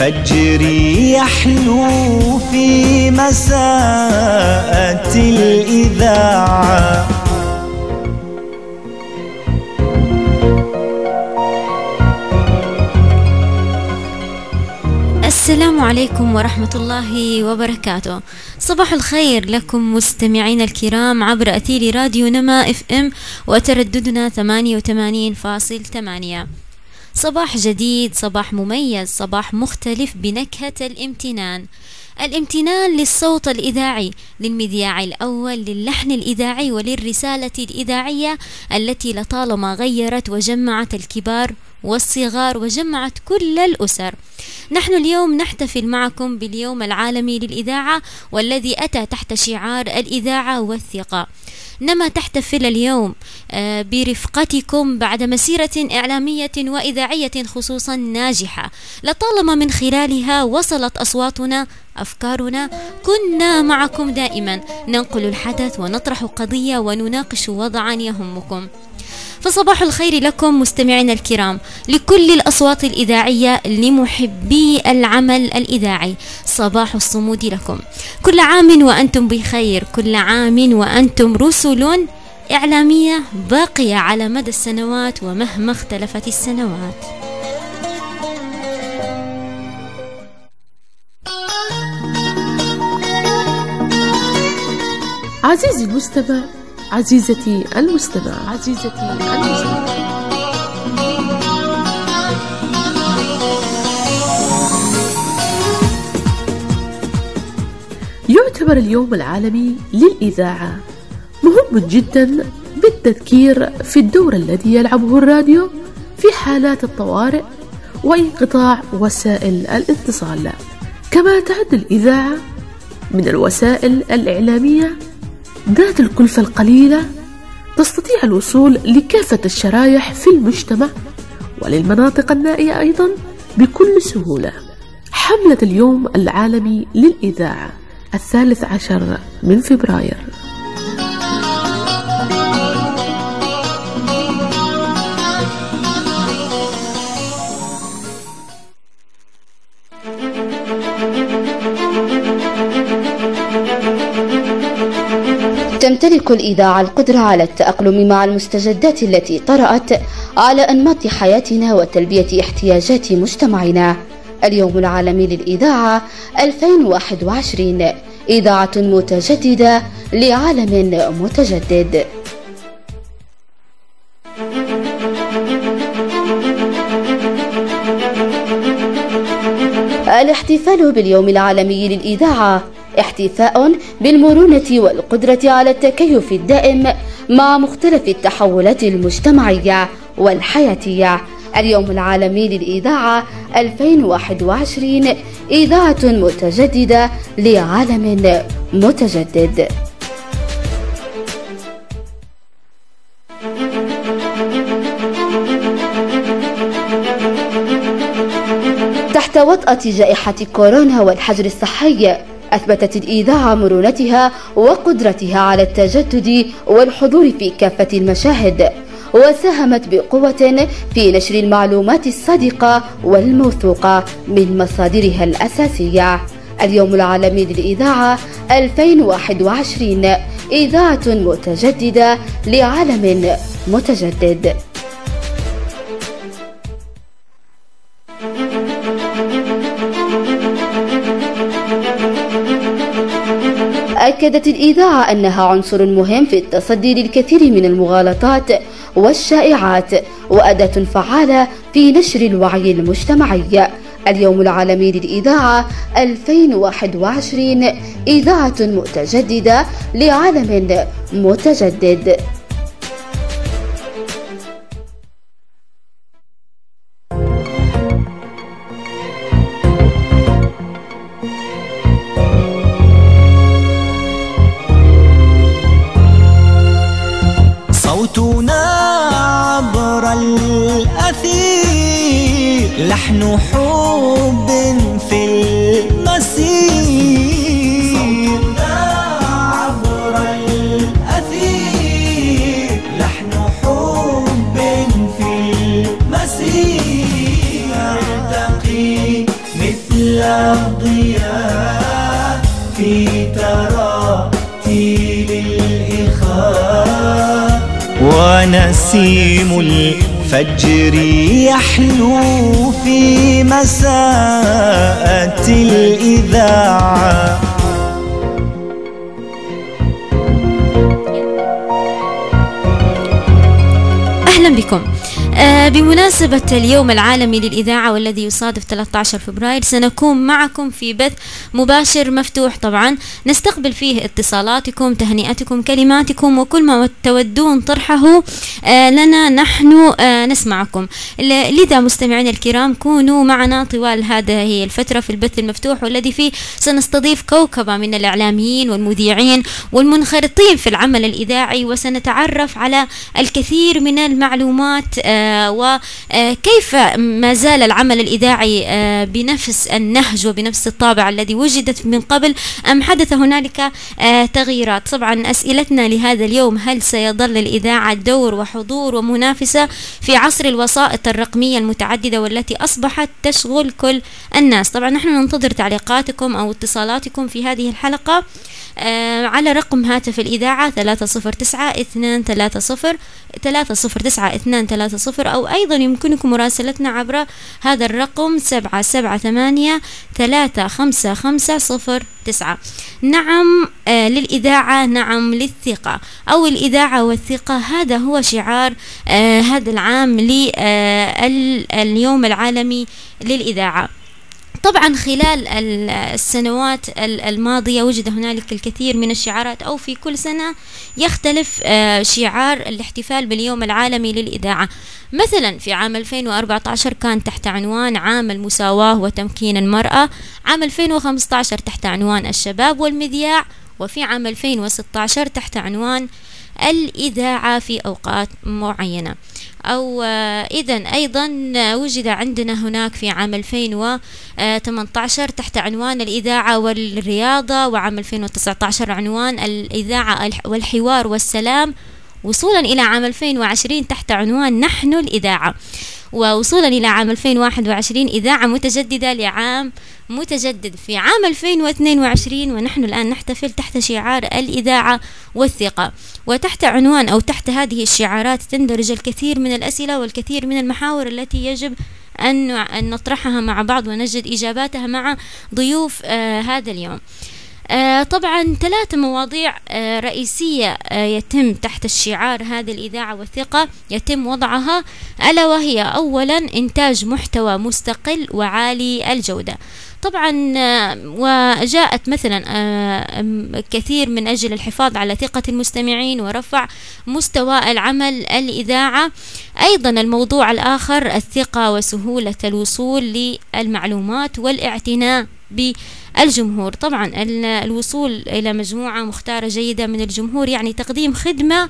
الفجر يحلو في مساءة الإذاعة. السلام عليكم ورحمة الله وبركاته. صباح الخير لكم مستمعين الكرام عبر أثير راديو نما إف إم وترددنا 88.8 صباح جديد صباح مميز صباح مختلف بنكهة الامتنان. الامتنان للصوت الإذاعي للمذياع الأول للحن الإذاعي وللرسالة الإذاعية التي لطالما غيرت وجمعت الكبار والصغار وجمعت كل الأسر. نحن اليوم نحتفل معكم باليوم العالمي للإذاعة والذي أتى تحت شعار الإذاعة والثقة. نما تحتفل اليوم آه، برفقتكم بعد مسيرة إعلامية وإذاعية خصوصا ناجحة. لطالما من خلالها وصلت أصواتنا أفكارنا كنا معكم دائما. ننقل الحدث ونطرح قضية ونناقش وضعا يهمكم. فصباح الخير لكم مستمعينا الكرام لكل الأصوات الإذاعية لمحبي العمل الإذاعي صباح الصمود لكم. كل عام وأنتم بخير كل عام وأنتم رسل إعلامية باقية على مدى السنوات ومهما اختلفت السنوات. عزيزي المستمع عزيزتي المستمع عزيزتي المستمع يعتبر اليوم العالمي للإذاعة. مهم جدا بالتذكير في الدور الذي يلعبه الراديو في حالات الطوارئ وانقطاع وسائل الاتصال. كما تعد الإذاعة من الوسائل الإعلامية ذات الكلفة القليلة تستطيع الوصول لكافة الشرايح في المجتمع وللمناطق النائية أيضا بكل سهولة. حملة اليوم العالمي للإذاعة الثالث عشر من فبراير. تمتلك الإذاعة القدرة على التأقلم مع المستجدات التي طرأت على أنماط حياتنا وتلبية احتياجات مجتمعنا. اليوم العالمي للإذاعة 2021 إذاعة متجددة لعالم متجدد. الاحتفال باليوم العالمي للإذاعة احتفاء بالمرونة والقدرة على التكيف الدائم مع مختلف التحولات المجتمعية والحياتية. اليوم العالمي للإذاعة 2021 إذاعة متجددة لعالم متجدد. تحت وطأة جائحة كورونا والحجر الصحي أثبتت الإذاعة مرونتها وقدرتها على التجدد والحضور في كافة المشاهد وساهمت بقوة في نشر المعلومات الصادقة والموثوقة من مصادرها الأساسية. اليوم العالمي للإذاعة 2021 إذاعة متجددة لعالم متجدد. أكدت الإذاعة أنها عنصر مهم في التصدي للكثير من المغالطات والشائعات وأداة فعالة في نشر الوعي المجتمعي. اليوم العالمي للإذاعة 2021 إذاعة متجددة لعالم متجدد. الفجر يحلو بمناسبة اليوم العالمي للإذاعة والذي يصادف 13 فبراير سنكون معكم في بث مباشر مفتوح. طبعا نستقبل فيه اتصالاتكم تهنئتكم كلماتكم وكل ما تودون طرحه آه، لنا نحن آه، نسمعكم. لذا مستمعينا الكرام كونوا معنا طوال هذه الفترة في البث المفتوح والذي فيه سنستضيف كوكبة من الإعلاميين والمذيعين والمنخرطين في العمل الإذاعي وسنتعرف على الكثير من المعلومات وكيف ما زال العمل الإذاعي آه، بنفس النهج وبنفس الطابع الذي وجدت من قبل أم حدث هنالك آه، تغييرات؟ طبعا أسئلتنا لهذا اليوم هل سيظل الإذاعة دور وحضور ومنافسة في عصر الوسائط الرقمية المتعددة والتي أصبحت تشغل كل الناس؟ طبعا نحن ننتظر تعليقاتكم أو اتصالاتكم في هذه الحلقة آه، على رقم هاتف الإذاعة ثلاثة صفر تسعة اثنان ثلاثة صفر ثلاثة صفر تسعة اثنان ثلاثة صفر أو أيضا يمكنكم مراسلتنا عبر هذا الرقم سبعة سبعة ثمانية ثلاثة خمسة خمسة صفر تسعة. نعم آه للإذاعة نعم للثقة أو الإذاعة والثقة هذا هو شعار آه هذا العام لليوم آه العالمي للإذاعة. طبعا خلال السنوات الماضية وجد هنالك الكثير من الشعارات أو في كل سنة يختلف آه، شعار الاحتفال باليوم العالمي للإذاعة. مثلا في عام 2014 كان تحت عنوان عام المساواة وتمكين المرأة عام 2015 تحت عنوان الشباب والمذياع وفي عام 2016 تحت عنوان الإذاعة في أوقات معينة. أو آه، إذا أيضا وجد عندنا هناك في عام 2018 تحت عنوان الإذاعة والرياضة وعام 2019 عنوان الإذاعة والحوار والسلام. وصولا إلى عام 2020 تحت عنوان نحن الإذاعة. ووصولا إلى عام 2021 إذاعة متجددة لعام متجدد في عام 2022 ونحن الآن نحتفل تحت شعار الإذاعة والثقة. وتحت عنوان أو تحت هذه الشعارات تندرج الكثير من الأسئلة والكثير من المحاور التي يجب أن نطرحها مع بعض ونجد إجاباتها مع ضيوف آه هذا اليوم. طبعا ثلاث مواضيع آه رئيسية آه يتم تحت الشعار هذه الإذاعة والثقة يتم وضعها ألا وهي أولا إنتاج محتوى مستقل وعالي الجودة. طبعا آه، وجاءت مثلا آه، كثير من أجل الحفاظ على ثقة المستمعين ورفع مستوى العمل الإذاعة. أيضا الموضوع الآخر الثقة وسهولة الوصول للمعلومات والإعتناء. بالجمهور. طبعا الوصول إلى مجموعة مختارة جيدة من الجمهور يعني تقديم خدمة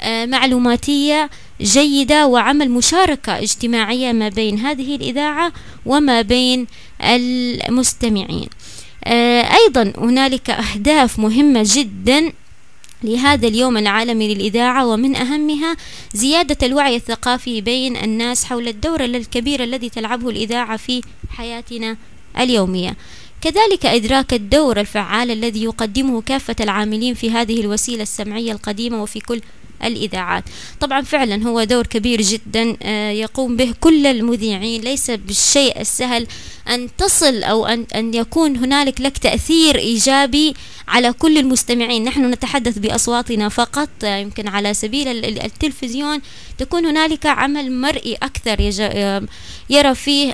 آه، معلوماتية جيدة وعمل مشاركة اجتماعية ما بين هذه الإذاعة وما بين المستمعين. آه، أيضا هنالك أهداف مهمة جدا لهذا اليوم العالمي للإذاعة ومن أهمها زيادة الوعي الثقافي بين الناس حول الدور الكبير الذي تلعبه الإذاعة في حياتنا اليومية. كذلك إدراك الدور الفعال الذي يقدمه كافة العاملين في هذه الوسيلة السمعية القديمة وفي كل الإذاعات. طبعا فعلا هو دور كبير جدا آه، يقوم به كل المذيعين. ليس بالشيء السهل أن تصل أو أن, أن يكون هنالك لك تأثير إيجابي على كل المستمعين. نحن نتحدث بأصواتنا فقط آه، يمكن على سبيل التلفزيون تكون هنالك عمل مرئي أكثر. يرى فيه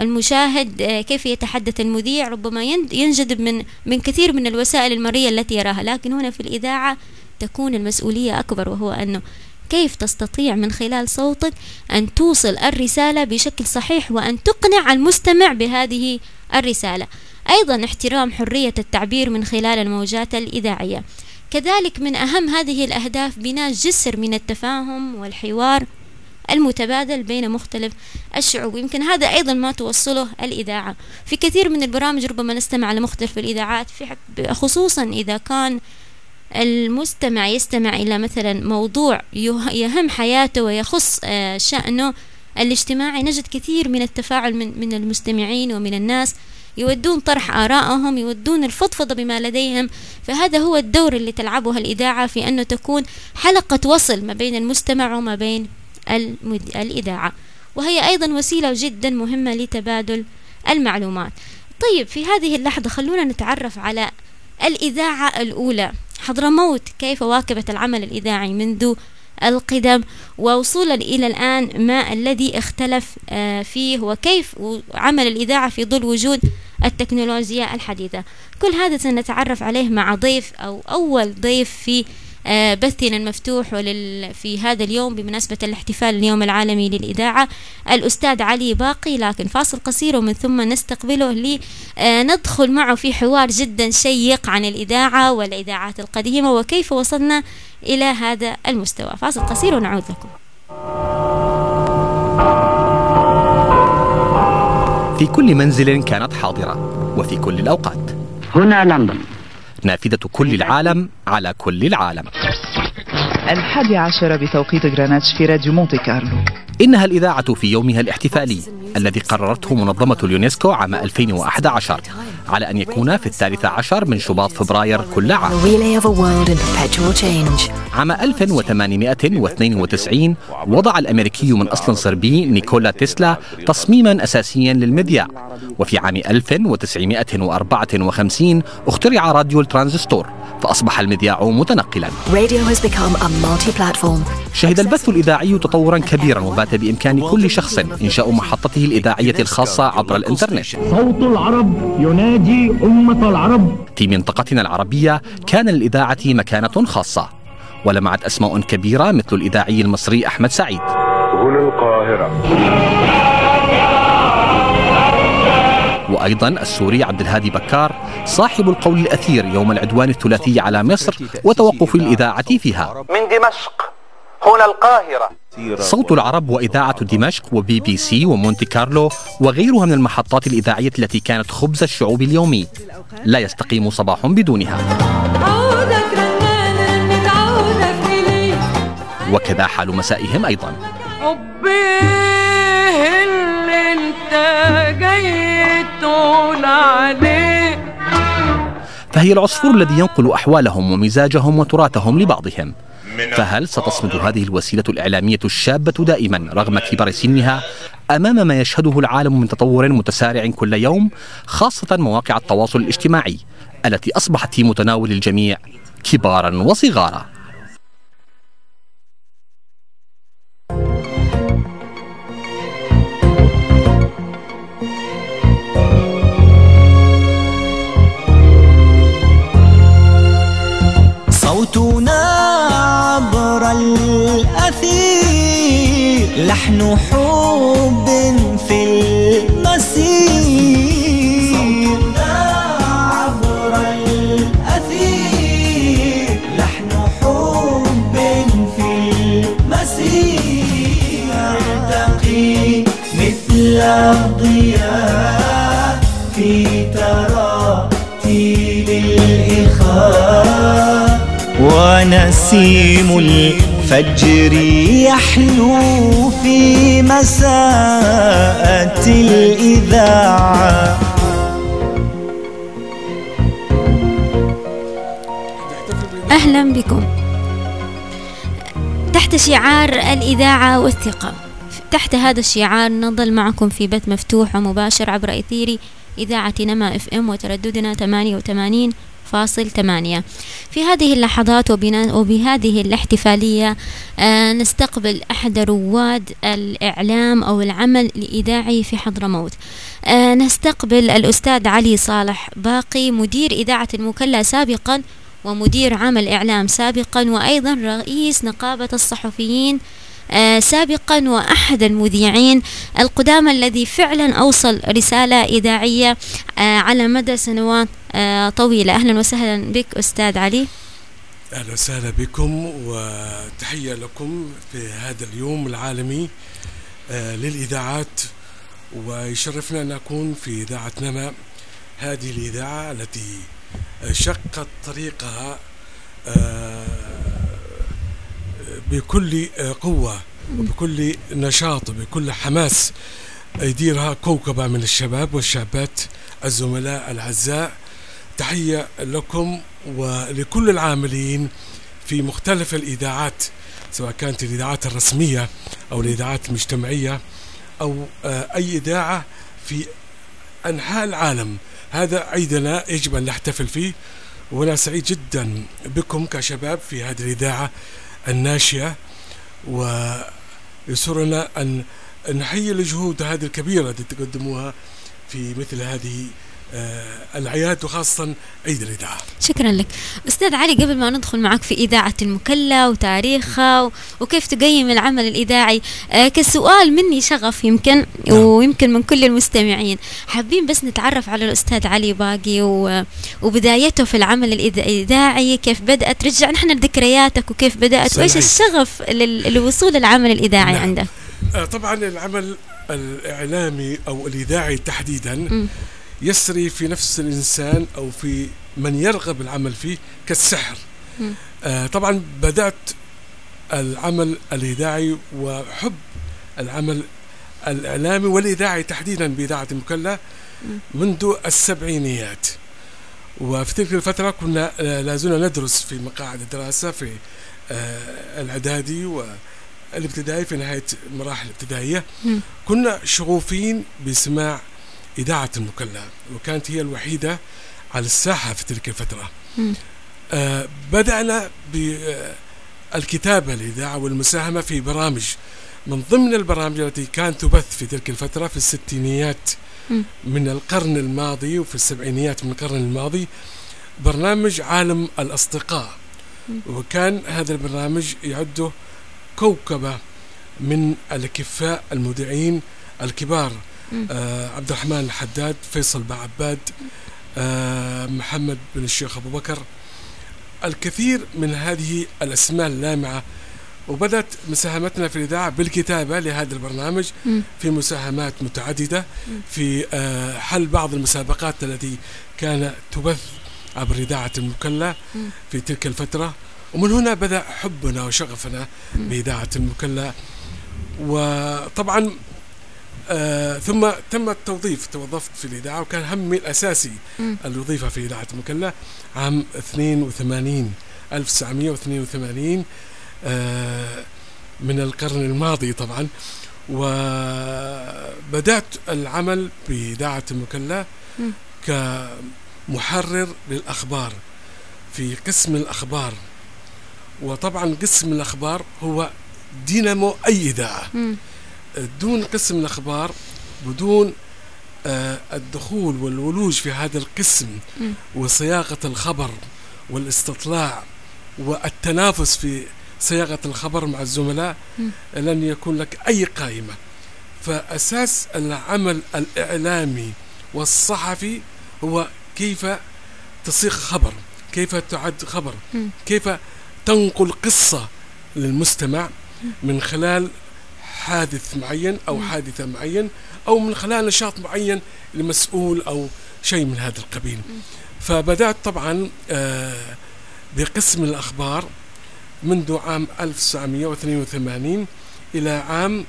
المشاهد آه، كيف يتحدث المذيع. ربما ينجذب من من كثير من الوسائل المرئية التي يراها. لكن هنا في الإذاعة تكون المسؤولية أكبر وهو أنه كيف تستطيع من خلال صوتك أن توصل الرسالة بشكل صحيح وأن تقنع المستمع بهذه الرسالة. أيضا احترام حرية التعبير من خلال الموجات الإذاعية. كذلك من أهم هذه الأهداف بناء جسر من التفاهم والحوار المتبادل بين مختلف الشعوب. يمكن هذا أيضا ما توصله الإذاعة. في كثير من البرامج ربما نستمع لمختلف الإذاعات في خصوصا إذا كان المستمع يستمع إلى مثلا موضوع يهم حياته ويخص آه، شأنه. الاجتماعي نجد كثير من التفاعل من, من المستمعين ومن الناس. يودون طرح آرائهم يودون الفضفضة بما لديهم. فهذا هو الدور اللي تلعبه الإذاعة في أنه تكون حلقة وصل ما بين المستمع وما بين الإذاعة. وهي أيضا وسيلة جدا مهمة لتبادل المعلومات. طيب في هذه اللحظة خلونا نتعرف على الإذاعة الأولى. حضرموت كيف واكبت العمل الإذاعي منذ القدم؟ ووصولا إلى الآن ما الذي اختلف آه، فيه؟ وكيف عمل الإذاعة في ظل وجود التكنولوجيا الحديثة؟ كل هذا سنتعرف عليه مع ضيف أو أول ضيف في بثنا المفتوح ولل في هذا اليوم بمناسبة الاحتفال اليوم العالمي للإذاعة الأستاذ علي باقي لكن فاصل قصير ومن ثم نستقبله لندخل معه في حوار جدا شيق عن الإذاعة والإذاعات القديمة وكيف وصلنا إلى هذا المستوى. فاصل قصير ونعود لكم. في كل منزل كانت حاضرة وفي كل الأوقات. هنا لندن. نافذة كل العالم على كل العالم. الحادي عشر بتوقيت غرينتش في راديو مونتي كارلو. إنها الإذاعة في يومها الاحتفالي الذي قررته منظمة اليونسكو عام 2011 على أن يكون في الثالث عشر من شباط فبراير كل عام. عام 1892 وضع الأمريكي من أصل صربي نيكولا تسلا تصميما أساسيا للمذياع وفي عام 1954 اخترع راديو الترانزستور فأصبح المذياع متنقلا. شهد البث الإذاعي تطورا كبيرا وبات بإمكان كل شخص إنشاء محطته الإذاعية الخاصة عبر الإنترنت. صوت العرب ينادي أمة العرب. في منطقتنا العربية كان للإذاعة مكانة خاصة ولمعت أسماء كبيرة مثل الإذاعي المصري أحمد سعيد. هنا القاهرة. وأيضا السوري عبد الهادي بكار صاحب القول الأثير يوم العدوان الثلاثي على مصر وتوقف الإذاعة فيها. من دمشق. هنا القاهرة. صوت العرب وإذاعة دمشق وبي بي سي ومونتي كارلو وغيرها من المحطات الإذاعية التي كانت خبز الشعوب اليومي. لا يستقيم صباح بدونها. وكذا حال مسائهم أيضا. اللي انت جاي تقول عليه فهي العصفور الذي ينقل أحوالهم ومزاجهم وتراثهم لبعضهم. فهل ستصمد هذه الوسيلة الإعلامية الشابة دائما رغم كبر سنها أمام ما يشهده العالم من تطور متسارع كل يوم خاصة مواقع التواصل الاجتماعي التي أصبحت في متناول الجميع كبارا وصغارا؟ لحن حب في المسير. صوتنا عبر الأثير. لحن حب في المسير. مثل الضياء في تراتيل الإخاء. ونسيم الفجر يحلو في مساءة الإذاعة. أهلا بكم. تحت شعار الإذاعة والثقة. تحت هذا الشعار نظل معكم في بث مفتوح ومباشر عبر إثير إذاعة نما إف إم وترددنا 88 فاصل ثمانية. في هذه اللحظات وبهذه الاحتفالية آه نستقبل أحد رواد الإعلام أو العمل الإذاعي في حضرموت. آه نستقبل الأستاذ علي صالح باقي مدير إذاعة المكلا سابقا ومدير عمل إعلام سابقا وأيضا رئيس نقابة الصحفيين سابقا وأحد المذيعين القدامى الذي فعلا أوصل رسالة إذاعية آه على مدى سنوات آه طويلة. أهلا وسهلا بك أستاذ علي. أهلا وسهلا بكم وتحية لكم في هذا اليوم العالمي للإذاعات. ويشرفنا أن نكون في إذاعة نما. هذه الإذاعة التي شقت طريقها بكل قوة وبكل نشاط وبكل حماس يديرها كوكبة من الشباب والشابات الزملاء الأعزاء. تحية لكم ولكل العاملين في مختلف الإذاعات سواء كانت الإذاعات الرسمية أو الإذاعات المجتمعية أو آه، أي إذاعة في أنحاء العالم. هذا عيدنا يجب أن نحتفل فيه وأنا سعيد جدا بكم كشباب في هذه الإذاعة الناشئة ويسرنا أن نحيي الجهود هذه الكبيرة التي تقدموها في مثل هذه آه، الأعياد وخاصة عيد الإذاعة. شكرا لك. أستاذ علي قبل ما ندخل معك في إذاعة المكلا وتاريخها وكيف تقيم العمل الإذاعي آه، كسؤال مني شغف يمكن ويمكن من كل المستمعين. حابين بس نتعرف على الأستاذ علي باقي وبدايته في العمل الإذا- الإذاعي كيف بدأت؟ رجع نحن لذكرياتك وكيف بدأت؟ وإيش. الشغف لل- للوصول العمل الإذاعي نعم. عندك آه، طبعا العمل الإعلامي أو الإذاعي تحديدا م. يسري في نفس الإنسان أو في من يرغب العمل فيه كالسحر. آه، طبعا بدأت العمل الإذاعي وحب العمل الإعلامي والإذاعي تحديدا بإذاعة المكلا منذ السبعينيات وفي تلك الفترة كنا آه، لا زلنا ندرس في مقاعد الدراسة في آه، الإعدادي والابتدائي في نهاية المراحل الابتدائية. كنا شغوفين بسماع إذاعة المكلا وكانت هي الوحيدة على الساحة في تلك الفترة. آه بدأنا بالكتابة الإذاعة والمساهمة في برامج من ضمن البرامج التي كانت تبث في تلك الفترة في الستينيات. من القرن الماضي وفي السبعينيات من القرن الماضي برنامج عالم الأصدقاء. وكان هذا البرنامج يعده كوكبة من الأكفاء المذيعين الكبار. آه عبد الرحمن الحداد فيصل بعباد آه محمد بن الشيخ أبو بكر الكثير من هذه الأسماء اللامعة وبدأت مساهمتنا في الإذاعة بالكتابة لهذا البرنامج. في مساهمات متعددة. في آه، حل بعض المسابقات التي كان تبث عبر إذاعة المكلا. في تلك الفترة ومن هنا بدأ حبنا وشغفنا. بإذاعة المكلا وطبعا آه ثم تم التوظيف توظفت في الإذاعة وكان همي الأساسي. الوظيفة في إذاعة المكلا عام 82 1982 آه من القرن الماضي طبعا وبدأت العمل بإذاعة المكلا. كمحرر للأخبار في قسم الأخبار وطبعا قسم الأخبار هو دينامو أي إذاعة مم. دون قسم الأخبار بدون آه، الدخول والولوج في هذا القسم. وصياغة الخبر والاستطلاع والتنافس في صياغة الخبر مع الزملاء. لن يكون لك أي قائمة فأساس العمل الإعلامي والصحفي هو كيف تصيغ خبر كيف تعد خبر. كيف تنقل قصة للمستمع من خلال حادث معين أو. حادثة معين أو من خلال نشاط معين لمسؤول أو شيء من هذا القبيل فبدأت طبعا آه، بقسم الأخبار منذ عام 1982 إلى عام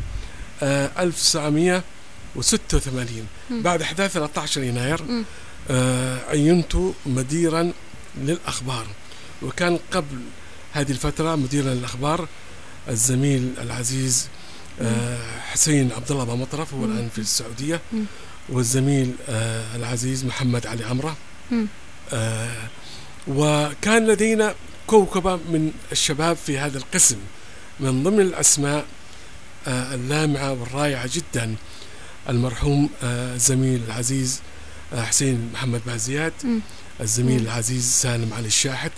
آه، 1986 مم. بعد أحداث 13 يناير. آه، عينت مديرا للأخبار وكان قبل هذه الفترة مديرا للأخبار الزميل العزيز آه، حسين عبد الله أبو مطرف هو مم. الآن في السعودية مم. والزميل آه، العزيز محمد علي عمرة مم. آه، وكان لدينا كوكبة من الشباب في هذا القسم من ضمن الأسماء آه، اللامعة والرائعة جدا المرحوم آه، الزميل العزيز آه، حسين محمد بازيات. الزميل. العزيز سالم علي الشاحت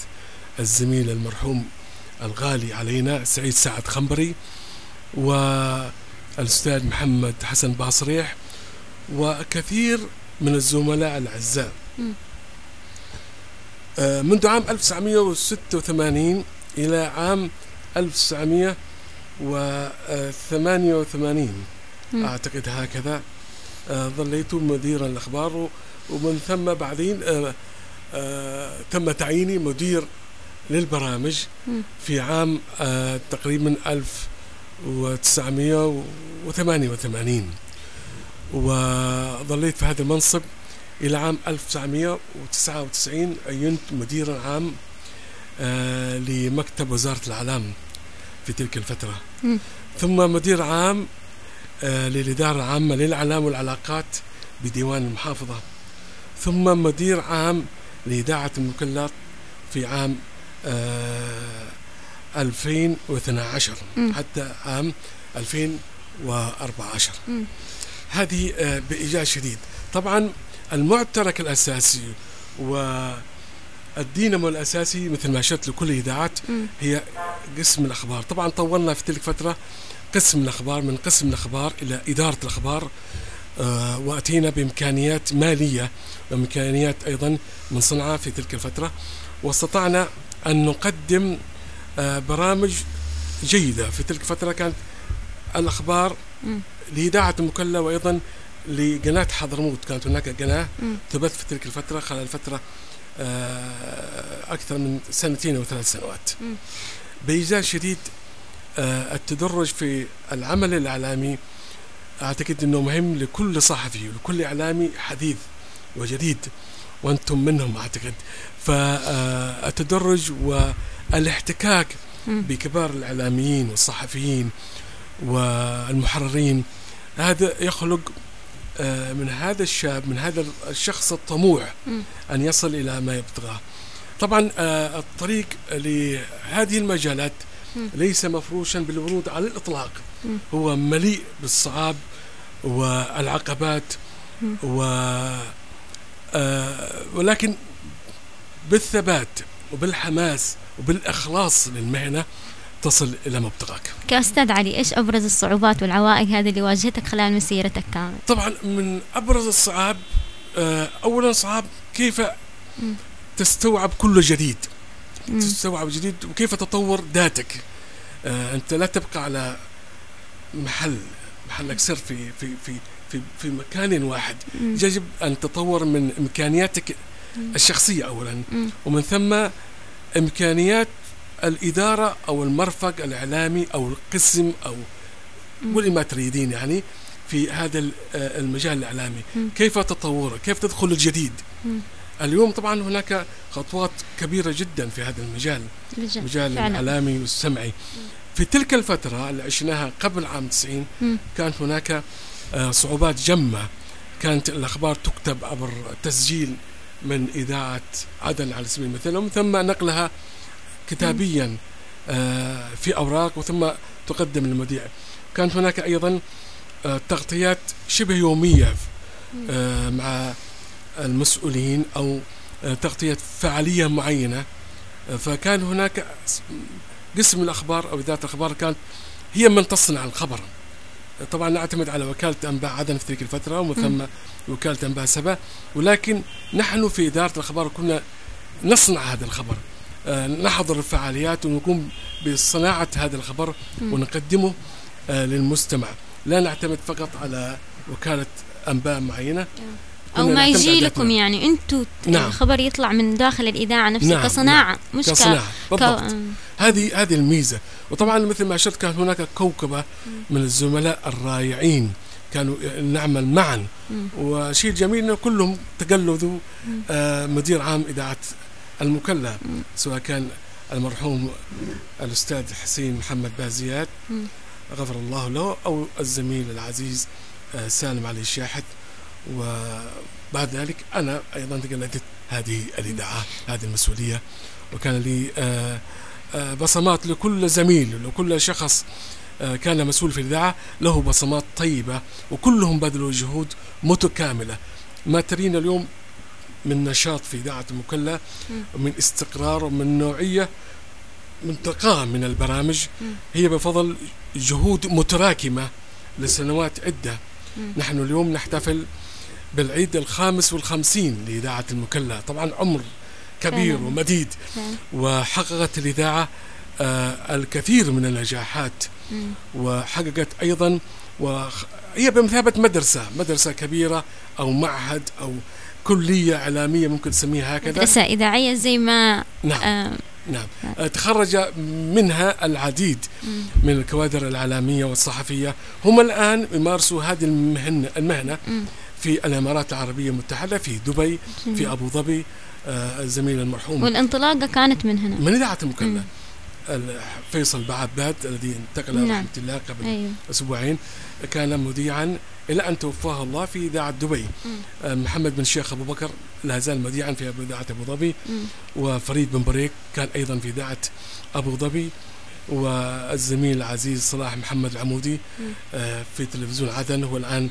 الزميل المرحوم الغالي علينا سعيد سعد خنبري والأستاذ محمد حسن باصريح وكثير من الزملاء الأعزاء. آه، منذ عام 1986 إلى عام 1988 مم. أعتقد هكذا آه، ظليت مديرا الأخبار ومن ثم بعدين آه، آه، تم تعييني مدير للبرامج. في عام تقريبا 1988 وظليت في هذا المنصب إلى عام 1999 عينت مديرا عام آه، لمكتب وزارة الإعلام في تلك الفترة. ثم مدير عام آه، للإدارة العامة للإعلام والعلاقات بديوان المحافظة. ثم مدير عام لإذاعة المكلات في عام آه، 2012 مم. حتى عام 2014 مم. هذه آه، بإيجاز شديد طبعا المعترك الأساسي والدينامو الأساسي مثل ما أشرت لكل الإذاعات. هي قسم الأخبار طبعا طورنا في تلك الفترة قسم الأخبار من قسم الأخبار إلى إدارة الأخبار آه، وأتينا بإمكانيات مالية وإمكانيات أيضا من صنعاء في تلك الفترة واستطعنا أن نقدم برامج جيدة في تلك الفترة كانت الأخبار مم. لإذاعة المكلا وأيضا لقناة حضرموت كانت هناك قناة مم. تبث في تلك الفترة خلال فترة آه، أكثر من سنتين أو ثلاث سنوات. بإيجاز شديد آه، التدرج في العمل الإعلامي أعتقد أنه مهم لكل صحفي ولكل إعلامي حديث وجديد وأنتم منهم أعتقد فالتدرج والاحتكاك. بكبار الإعلاميين والصحفيين والمحررين هذا يخلق آه، من هذا الشاب من هذا الشخص الطموح. أن يصل إلى ما يبتغاه طبعا آه، الطريق لهذه المجالات. ليس مفروشا بالورود على الإطلاق مم. هو مليء بالصعاب والعقبات. و آه، ولكن بالثبات وبالحماس وبالإخلاص للمهنة تصل إلى مبتغاك كأستاذ علي إيش أبرز الصعوبات والعوائق هذه اللي واجهتك خلال مسيرتك كامل طبعا من أبرز الصعاب آه، اولا صعب كيف. تستوعب كل جديد. تستوعب جديد وكيف تطور ذاتك آه، أنت لا تبقى على محل محلك سر في في في في في مكان واحد. يجب أن تطور من إمكانياتك اولا مم. ومن ثم إمكانيات الإدارة أو المرفق الإعلامي أو القسم مم. قولي ما تريدين يعني في هذا آه، المجال الإعلامي مم. كيف تطوره كيف تدخل الجديد. اليوم طبعا هناك خطوات كبيرة جدا في هذا المجال. المجال فعلا. الإعلامي والسمعي في تلك الفترة اللي عشناها قبل عام 90 مم. كانت هناك آه، صعوبات جمة كانت الأخبار تكتب عبر تسجيل من إذاعة عدن على سبيل المثال ومن ثم نقلها كتابيا آه، في أوراق وثم تقدم للمذيع. كانت هناك أيضا آه، تغطيات شبه يومية آه، مع المسؤولين أو تغطية فعالية معينة. فكان هناك قسم الأخبار أو إذاعة الأخبار كانت هي من تصنع الخبر. طبعا نعتمد على وكالة أنباء عدن في تلك الفترة ومن ثم وكالة أنباء سبا ولكن نحن في إدارة الأخبار كنا نصنع هذا الخبر. آه، نحضر الفعاليات ونقوم بصناعة هذا الخبر. ونقدمه آه، للمستمع. لا نعتمد فقط على وكالة أنباء معينة. أو كنا ما يجي لكم. يعني. أنتم نعم. الخبر يطلع من داخل الإذاعة نفسها نعم، كصناعة مش ك- كصناعة. بالضبط. ك... هذه هذه الميزة. وطبعا مثل ما أشرت كان هناك كوكبة من الزملاء الرائعين. كانوا نعمل معا. وشيء جميل إنه كلهم تقلدوا. آه، مدير عام إذاعة المكلا. سواء كان المرحوم الأستاذ حسين محمد بازيات. غفر الله له أو الزميل العزيز آه، سالم علي الشاحت وبعد ذلك أنا أيضا تقلدت هذه الإذاعة هذه المسؤولية وكان لي آه، بصمات لكل زميل لكل شخص كان مسؤول في الإذاعة له بصمات طيبة وكلهم بذلوا جهود متكاملة ما ترين اليوم من نشاط في إذاعة المكلا. ومن استقرار ومن نوعية منتقاة من البرامج. هي بفضل جهود متراكمة لسنوات عدة. نحن اليوم نحتفل بالعيد الخامس والخمسين لإذاعة المكلا طبعا عمر كبير. ومديد. وحققت الإذاعة آه، الكثير من النجاحات. وحققت أيضا وهي بمثابة مدرسة مدرسة كبيرة أو معهد أو كلية إعلامية ممكن تسميها هكذا. مدرسة إذاعية زي ما نعم آه نعم. آه، تخرج منها العديد. من الكوادر الإعلامية والصحفية. هم الآن يمارسوا هذه المهنة, المهنة. في الإمارات العربية المتحدة في دبي في أبو ظبي آه، الزميل المرحوم والانطلاقة كانت من هنا. من إذاعة المكلا فيصل بعباد الذي انتقل نعم. رحمه الله قبل أيوه أسبوعين كان مذيعا إلى أن توفاه الله في اذاعه دبي مم. آه، محمد بن الشيخ أبو بكر لا زال مذيعا في اذاعه أبو ظبي. وفريد بن بريك كان أيضا في اذاعه أبو ظبي والزميل العزيز صلاح محمد العمودي مم. آه، في تلفزيون عدن هو الآن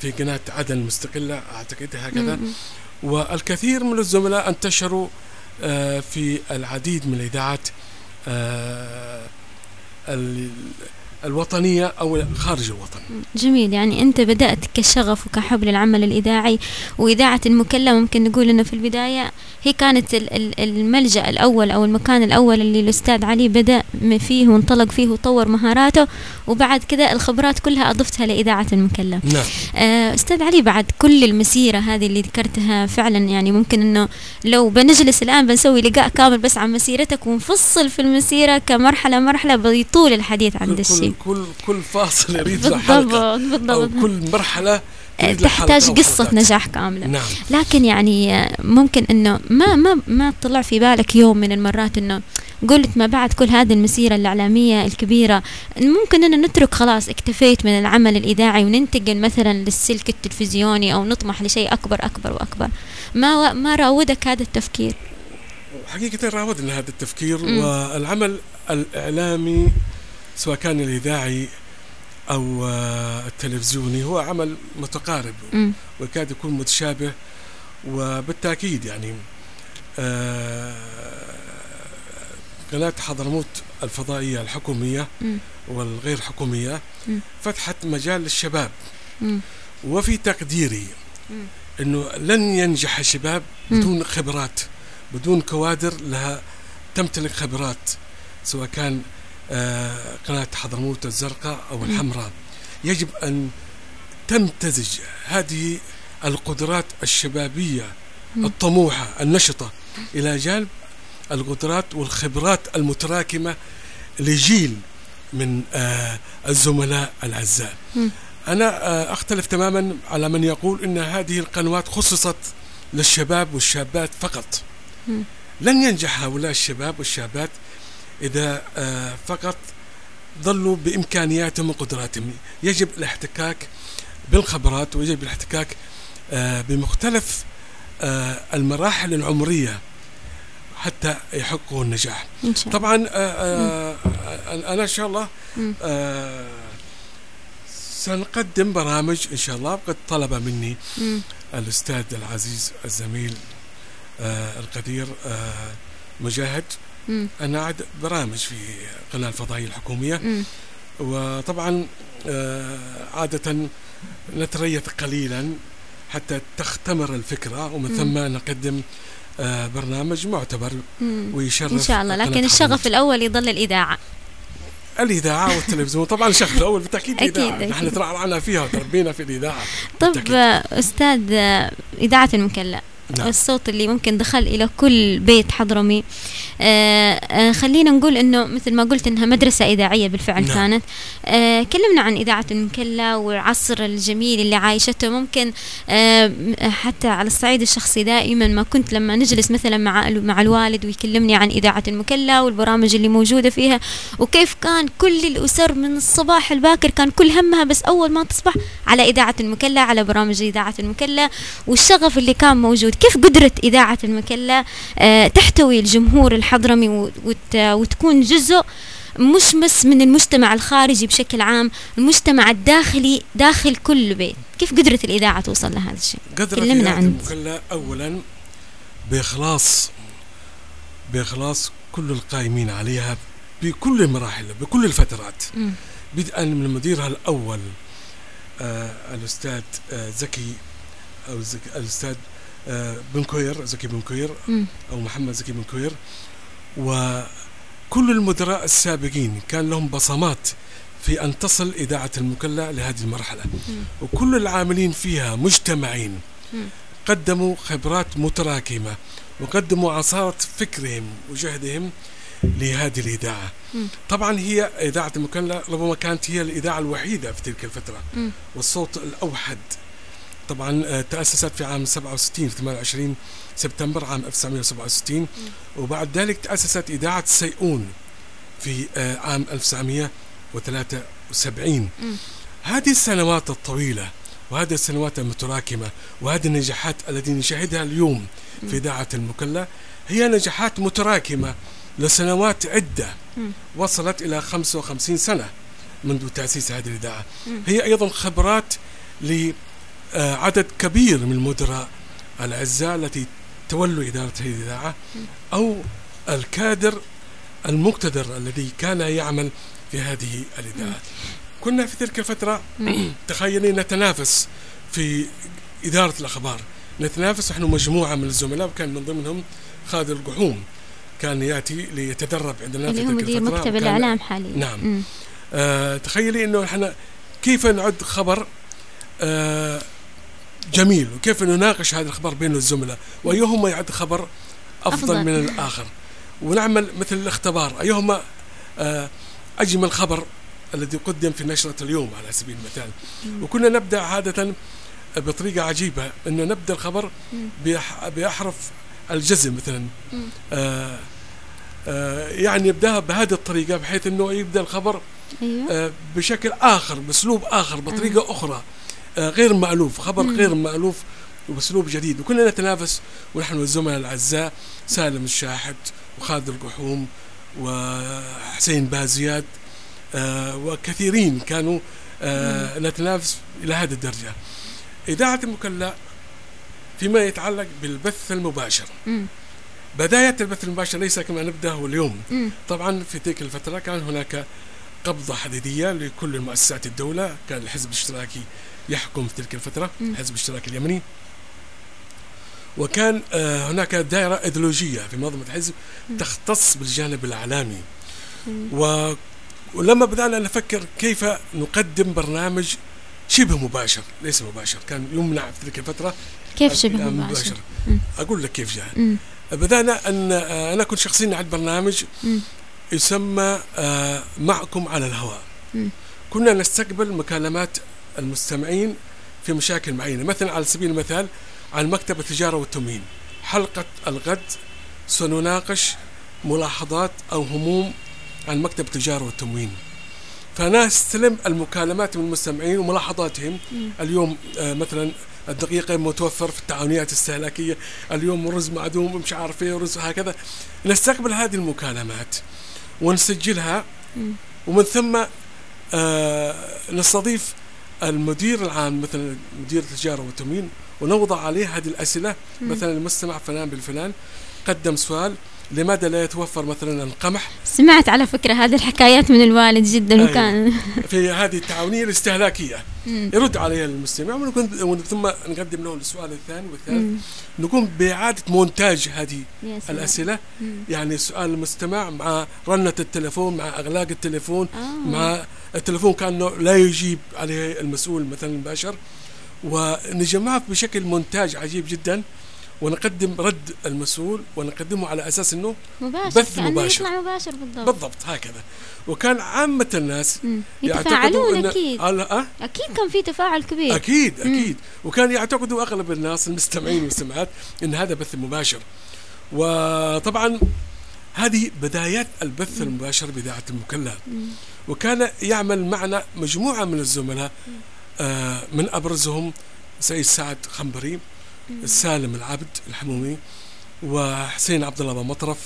في قناة عدن المستقله أعتقد هكذا مم. والكثير من الزملاء انتشروا آه، في العديد من الإذاعات آه، الوطنية أو خارج الوطن. جميل يعني أنت بدأت كشغف وكحب للعمل الإذاعي وإذاعة المكلا ممكن نقول أنه في البداية هي كانت ال- ال- الملجأ الأول أو المكان الأول اللي الأستاذ علي بدأ فيه وانطلق فيه وطور مهاراته وبعد كده الخبرات كلها أضفتها لإذاعة المكلا نعم. آه، أستاذ علي بعد كل المسيرة هذه اللي ذكرتها فعلا يعني ممكن أنه لو بنجلس الآن بنسوي لقاء كامل بس عن مسيرتك ونفصل في المسيرة كمرحلة مرحلة بيطول الحديث عن الشيء. كل, كل, كل فاصل يريد حلقة بالضبط. أو بالضبط كل مرحلة حلقة تحتاج قصة حلقات. نجاح كاملة. نعم. لكن يعني آه، ممكن إنه ما ما ما طلع في بالك يوم من المرات إنه قلت ما بعد كل هذه المسيرة الإعلامية الكبيرة. ممكن أن نترك خلاص اكتفيت من العمل الإذاعي وننتقل مثلا للسلك التلفزيوني أو نطمح لشيء أكبر أكبر وأكبر. ما ما راودك هذا التفكير؟ حقيقة راودنا هذا التفكير مم. والعمل الإعلامي سواء كان الإذاعي أو آه، التلفزيوني هو عمل متقارب مم. ويكاد يكون متشابه وبالتأكيد يعني آه، قناة حضرموت الفضائية الحكومية مم. والغير حكومية مم. فتحت مجال للشباب. وفي تقديري. إنه لن ينجح الشباب. بدون خبرات بدون كوادر لها تمتلك خبرات سواء كان قناة حضرموت الزرقاء أو الحمراء يجب أن تمتزج هذه القدرات الشبابية. الطموحة النشطة إلى جانب القدرات والخبرات المتراكمة لجيل من آه، الزملاء الأعزاء. أنا آه، أختلف تماما على من يقول أن هذه القنوات خصصت للشباب والشابات فقط. لن ينجح هؤلاء الشباب والشابات إذا آه، فقط ظلوا بإمكانياتهم وقدراتهم. يجب الاحتكاك بالخبرات ويجب الاحتكاك آه، بمختلف آه، المراحل العمرية حتى يحققوا النجاح. إن شاء طبعا أنا إن شاء الله سنقدم برامج إن شاء الله قد طلب مني. الأستاذ العزيز الزميل القدير مجاهد. مم. أن أعد برامج في قناة الفضائية الحكومية مم. وطبعا آه، عادة نتريث قليلا حتى تختمر الفكرة ومن. ثم نقدم آه، برنامج معتبر. ويشرف إن شاء الله لكن. الشغف الأول يظل الإذاعة الإذاعة والتلفزيون طبعا الشغف أكيد، الإذاعة أكيد. نحن ترعرعنا فيها وتربينا في الإذاعة طب بالتأكيد. آه، أستاذ آه، إذاعة المكلا نعم. الصوت اللي ممكن دخل إلى كل بيت حضرمي. آه آه خلينا نقول إنه مثل ما قلت إنها مدرسة إذاعية بالفعل نعم. كانت. آه كلمنا عن إذاعة المكلا والعصر الجميل اللي عايشته. ممكن آه حتى على الصعيد الشخصي دائما ما كنت لما نجلس مثلا مع مع الوالد ويكلمني عن إذاعة المكلا والبرامج اللي موجودة فيها. وكيف كان كل الأسر من الصباح الباكر كان كل همها بس أول ما تصبح على إذاعة المكلا على برامج إذاعة المكلا والشغف اللي كان موجود. كيف قدرت إذاعة المكلا آه، تحتوي الجمهور الحضرمي وتكون جزء مش بس من المجتمع الخارجي بشكل عام المجتمع الداخلي داخل كل بيت. كيف قدرت الإذاعة توصل لهذا الشيء؟ قدرت كلمنا إذاعة عن المكلا أولا بإخلاص بإخلاص كل القائمين عليها بكل المراحل بكل الفترات. بدءا من مديرها الأول آه الأستاذ آه زكي أو زكي الأستاذ بن كوير زكي بن كوير. أو محمد زكي بن كوير وكل المدراء السابقين كان لهم بصمات في أن تصل إذاعة المكلا لهذه المرحلة وكل العاملين فيها مجتمعين. قدموا خبرات متراكمة وقدموا عصارة فكرهم وجهدهم لهذه الإذاعة. طبعا هي إذاعة المكلا ربما كانت هي الإذاعة الوحيدة في تلك الفترة. والصوت الأوحد طبعا آه، تأسست في عام 67 28 سبتمبر عام 1967 وبعد ذلك تأسست إذاعة سيئون في آه، عام 1973 مم. هذه السنوات الطويلة وهذه السنوات المتراكمة وهذه النجاحات التي نشاهدها اليوم في إذاعة المكلا هي نجاحات متراكمة لسنوات عدة. وصلت إلى 55 سنة منذ تأسيس هذه الإذاعة. هي أيضا خبرات لعدد كبير من المدراء الأعزاء التي تولوا إدارة هذه الإذاعة أو الكادر المقتدر الذي كان يعمل في هذه الإذاعة. كنا في تلك الفترة تخيلي نتنافس في إدارة الأخبار. نتنافس نحن مجموعة من الزملاء وكان من ضمنهم خالد القحوم. كان يأتي ليتدرب عندنا في تلك مدير الفترة مكتب الإعلام حاليا. نعم. آه تخيلي إنه إحنا كيف نعد خبر؟ آه جميل. وكيف نناقش هذا الخبر بين الزملاء؟ وأيهما يعد خبر أفضل, أفضل. أفضل. من الآخر؟ ونعمل مثل الاختبار. أيهما آه أجمل خبر الذي قدم في نشرة اليوم على سبيل المثال؟ وكنا نبدأ عادة بطريقة عجيبة انه نبدأ الخبر بأح- بأحرف الجزم مثلا. آه آه يعني يبدأها بهذه الطريقة بحيث إنه يبدأ الخبر أيوه. آه، بشكل آخر بأسلوب آخر بطريقة أخرى. آه، غير مألوف خبر. غير مألوف وباسلوب جديد وكنا نتنافس ونحن والزملاء الأعزاء سالم الشاحد وخالد القحوم وحسين بازياد آه، وكثيرين كانوا آه، نتنافس إلى هذه الدرجة إذاعة المكلا فيما يتعلق بالبث المباشر مم. بداية البث المباشر ليس كما نبدأه اليوم مم. طبعا في تلك الفترة كان هناك قبضة حديدية لكل مؤسسات الدولة كان الحزب الاشتراكي يحكم في تلك الفترة مم. الحزب الاشتراكي اليمني وكان آه، هناك دائرة إيديولوجية في منظمة الحزب تختص بالجانب الإعلامي ولما بدأنا نفكر كيف نقدم برنامج شبه مباشر ليس مباشر كان يمنع في تلك الفترة كيف شبه الإعلام مباشر؟ أقول لك كيف جاء. بدأنا أن آه، أنا كنت شخصيا أعد برنامج. يسمى آه، معكم على الهواء. كنا نستقبل مكالمات المستمعين في مشاكل معينة. مثلا على سبيل المثال عن مكتب التجارة والتموين حلقة الغد سنناقش ملاحظات أو هموم عن مكتب التجارة والتموين فنستلم المكالمات من المستمعين وملاحظاتهم. مم. اليوم آه، مثلا الدقيقة متوفر في التعاونيات الاستهلاكية اليوم رز معدوم مش عارف إيه رز هكذا. نستقبل هذه المكالمات ونسجلها. مم. ومن ثم آه نستضيف المدير العام مثلا مدير التجارة والتموين ونوضع عليه هذه الأسئلة مم. مثلا المستمع فلان بالفلان قدم سؤال لماذا لا يتوفر مثلا القمح سمعت على فكرة هذه الحكايات من الوالد جدا أيوة. وكان في هذه التعاونية الاستهلاكية مم. يرد عليها المستمع ونكون- ثم نقدم له السؤال الثاني والثالث مم. نقوم بإعادة مونتاج هذه. الأسئلة مم. يعني سؤال المستمع مع رنة التليفون مع أغلاق التليفون آه. مع التليفون كأنه لا يجيب عليه المسؤول مثلا المباشر ونجمعه بشكل مونتاج عجيب جدا ونقدم رد المسؤول ونقدمه على أساس أنه مباشر بث كأنه مباشر. يطلع مباشر بالضبط بالضبط هكذا وكان عامة الناس مم. يتفاعلون أكيد على- أه؟ أكيد كان في تفاعل كبير أكيد مم. أكيد وكان يعتقدوا أغلب الناس المستمعين والمستمعات إن هذا بث مباشر وطبعا هذه بدايات البث المباشر بإذاعة المكلا. وكان يعمل معنا مجموعة من الزملاء آه من أبرزهم سيد سعد خنبري سالم العبد الحمومي وحسين عبد الله مطرف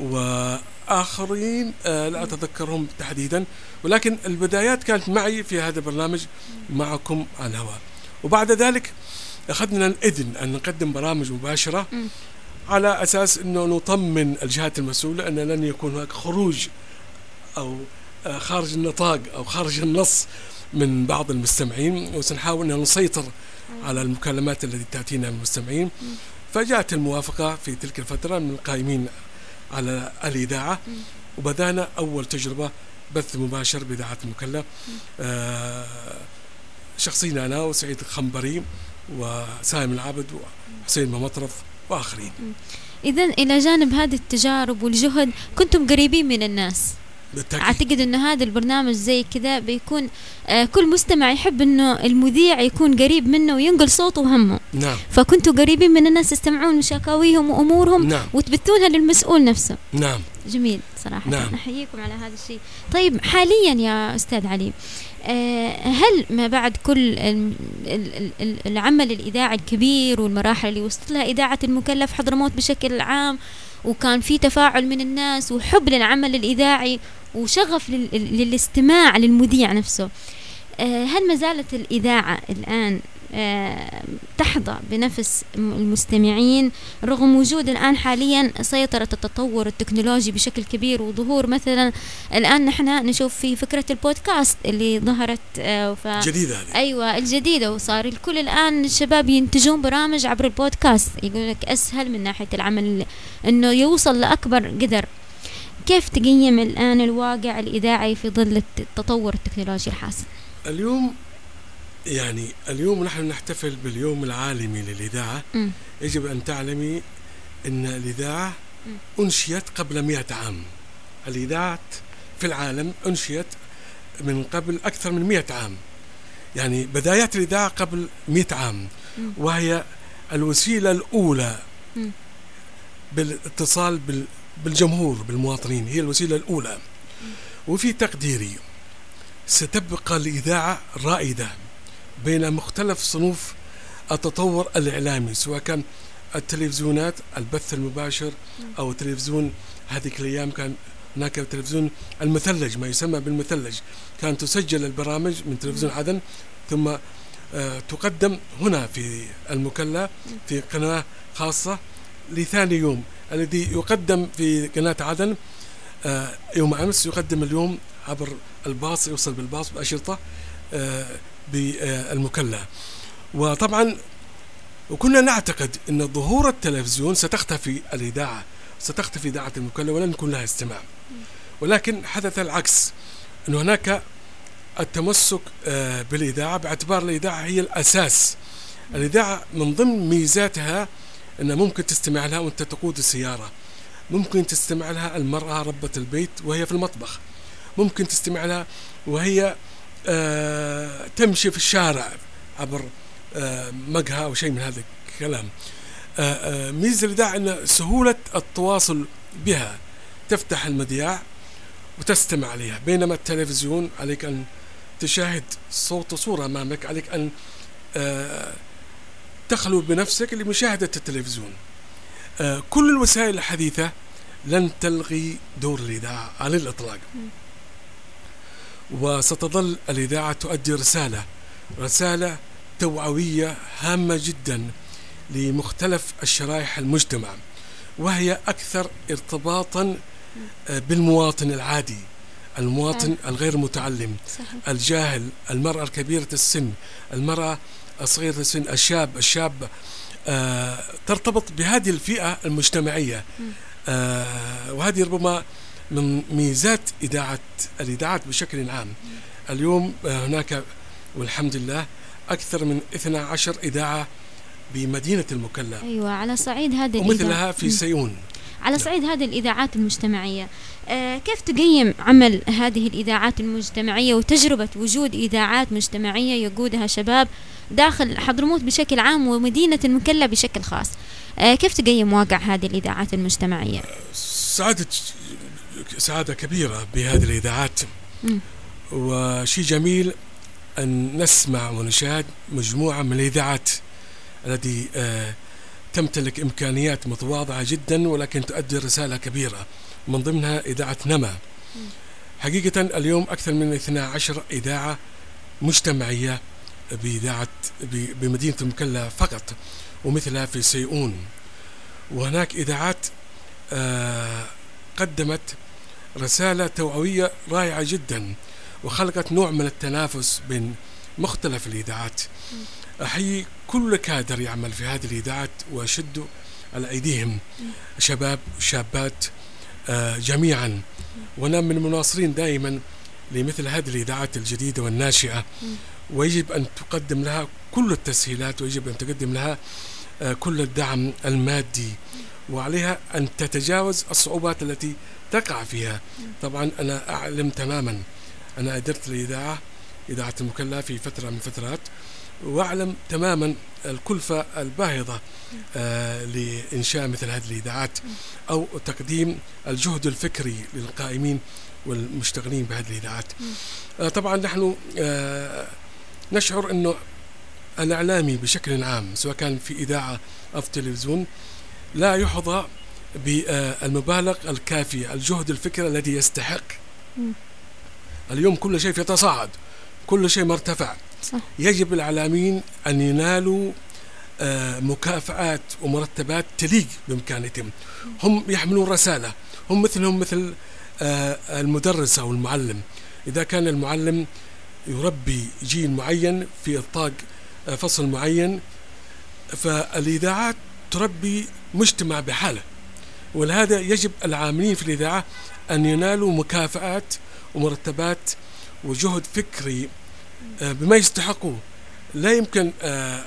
وآخرين آه لا أتذكرهم تحديدا. ولكن البدايات كانت معي في هذا البرنامج معكم على الهواء. وبعد ذلك أخذنا الإذن أن نقدم برامج مباشرة. على أساس إنه نطمن الجهات المسؤولة أن لن يكون هناك خروج أو آه، خارج النطاق أو خارج النص من بعض المستمعين وسنحاول أن نسيطر على المكالمات التي تأتينا من المستمعين. فجاءت الموافقة في تلك الفترة من القائمين على الإذاعة. وبدأنا أول تجربة بث مباشر بإذاعة المكلا. آه شخصيا أنا وسعيد الخنبري وسالم العبد وحسين مطرف. واخرين. إذا إلى جانب هذه التجارب والجهد كنتم قريبين من الناس. بالتأكيد. أعتقد انه هذا البرنامج زي كذا بيكون آه كل مستمع يحب إنه المذيع يكون قريب منه وينقل صوته وهمه. نعم. فكنتوا قريبين من الناس يستمعون شكاويهم وأمورهم نعم. وتبثونها للمسؤول نفسه. نعم. جميل صراحة. نعم. أحييكم على هذا الشيء. طيب حاليا يا أستاذ علي هل ما بعد كل ال- ال- ال- العمل الإذاعي الكبير والمراحل اللي وصلت لها إذاعة المكلف حضرموت بشكل عام وكان في تفاعل من الناس وحب للعمل الإذاعي وشغف لل- للاستماع للمذيع نفسه آه، هل ما زالت الإذاعة الآن آه، تحظى بنفس المستمعين رغم وجود الآن حاليا سيطرة التطور التكنولوجي بشكل كبير وظهور مثلا الآن نحن نشوف في فكرة البودكاست اللي ظهرت آه، ف... جديدة هذه. أيوه الجديدة وصار الكل الآن الشباب ينتجون برامج عبر البودكاست. يقول لك أسهل من ناحية العمل إنه يوصل لأكبر قدر. كيف تقيم الآن الواقع الإذاعي في ظل التطور التكنولوجي الحاصل؟ اليوم يعني اليوم نحن نحتفل باليوم العالمي للإذاعة مم. يجب أن تعلمي أن الإذاعة مم. أنشئت قبل مئة عام الإذاعة في العالم أنشئت من قبل أكثر من مئة عام يعني بدايات الإذاعة قبل مئة عام مم. وهي الوسيلة الأولى مم. بالاتصال بال- بالجمهور بالمواطنين هي الوسيلة الأولى وفي تقديري ستبقى الإذاعة رائدة بين مختلف صنوف التطور الإعلامي سواء كان التلفزيونات البث المباشر أو التلفزيون هذيك الأيام كان هناك تلفزيون المثلج ما يسمى بالمثلج. كانت تسجل البرامج من تلفزيون عدن ثم آه، تقدم هنا في المكلا في قناة خاصة لثاني يوم الذي يقدم في قناة عدن آه، يوم أمس يقدم اليوم عبر الباص يوصل بالباص بأشرطة آه، بالمكلا وطبعا وكنا نعتقد أن ظهور التلفزيون ستختفي الإذاعة ستختفي إذاعة المكلا ولن يكون لها استماع. ولكن حدث العكس أن هناك التمسك آه، بالإذاعة باعتبار الإذاعة هي الأساس. الإذاعة من ضمن ميزاتها أن ممكن تستمع لها وأنت تقود السيارة. ممكن تستمع لها المرأة ربة البيت وهي في المطبخ. ممكن تستمع لها وهي تمشي في الشارع عبر آه مقهى أو شيء من هذا الكلام. آه آه ميزة الإذاعة أن سهولة التواصل بها تفتح المذياع وتستمع عليها. بينما التلفزيون عليك أن تشاهد صوت وصورة أمامك عليك أن آه تخلو بنفسك لمشاهدة التلفزيون. آه كل الوسائل الحديثة لن تلغي دور الإذاعة على الإطلاق. وستظل الإذاعة تؤدي رسالة رسالة توعوية هامة جدا لمختلف الشرائح المجتمع وهي أكثر ارتباطا آه، بالمواطن العادي المواطن الغير متعلم صحيح. الجاهل المرأة الكبيرة السن المرأة الصغيرة السن الشاب الشابة آه ترتبط بهذه الفئة المجتمعية آه وهذه ربما من ميزات إذاعة الإذاعات بشكل عام. اليوم آه هناك والحمد لله أكثر من 12 إذاعة بمدينة المكلا. أيوه على صعيد هذه الإذاعة- ومثلها في مم. سيئون. على صعيد هذه الإذاعات المجتمعية. آه، كيف تقيم عمل هذه الإذاعات المجتمعية وتجربة وجود إذاعات مجتمعية يقودها شباب داخل حضرموت بشكل عام ومدينة المكلا بشكل خاص؟ آه، كيف تقيم واقع هذه الإذاعات المجتمعية؟ سعادة سعادة كبيرة بهذه الإذاعات. وشيء جميل أن نسمع ونشاهد مجموعة من الإذاعات التي آه، تمتلك إمكانيات متواضعة جدا ولكن تؤدي رسالة كبيرة. من ضمنها إذاعة نما. حقيقة اليوم أكثر من 12 إذاعة مجتمعية بإذاعة بمدينة المكلا فقط ومثلها في سيئون. وهناك إذاعات آه، قدمت رسالة توعوية رائعة جدا وخلقت نوع من التنافس بين مختلف الإذاعات. أحيي كل كادر يعمل في هذه الإذاعات وأشد على أيديهم. شباب وشابات آه، جميعا. وأنا من المناصرين دائما لمثل هذه الإذاعات الجديدة والناشئة. ويجب أن تقدم لها كل التسهيلات ويجب أن تقدم لها آه، كل الدعم المادي. وعليها أن تتجاوز الصعوبات التي تقع فيها. طبعا أنا أعلم تماما. أنا أدرت الإذاعة إذاعة المكلا في فترة من الفترات وأعلم تماما الكلفة الباهظة آه لإنشاء مثل هذه الإذاعات أو تقديم الجهد الفكري للقائمين والمشتغلين بهذه الإذاعات. آه طبعا نحن آه نشعر أنه الإعلامي بشكل عام سواء كان في إذاعة أو في تلفزيون لا يحظى بالمبالغ الكافية الجهد الفكري الذي يستحق. اليوم كل شيء يتصاعد كل شيء مرتفع. صح. يجب الإعلاميين أن ينالوا آه، مكافآت ومرتبات تليق بإمكانتهم هم يحملون رسالة هم مثلهم مثل آه، المدرس أو المعلم. إذا كان المعلم يربي جيل معين في إطاق آه، فصل معين فالإذاعات تربي مجتمع بحالة. ولهذا يجب العاملين في الإذاعة أن ينالوا مكافآت ومرتبات وجهد فكري آه، بما يستحقوه لا يمكن آه،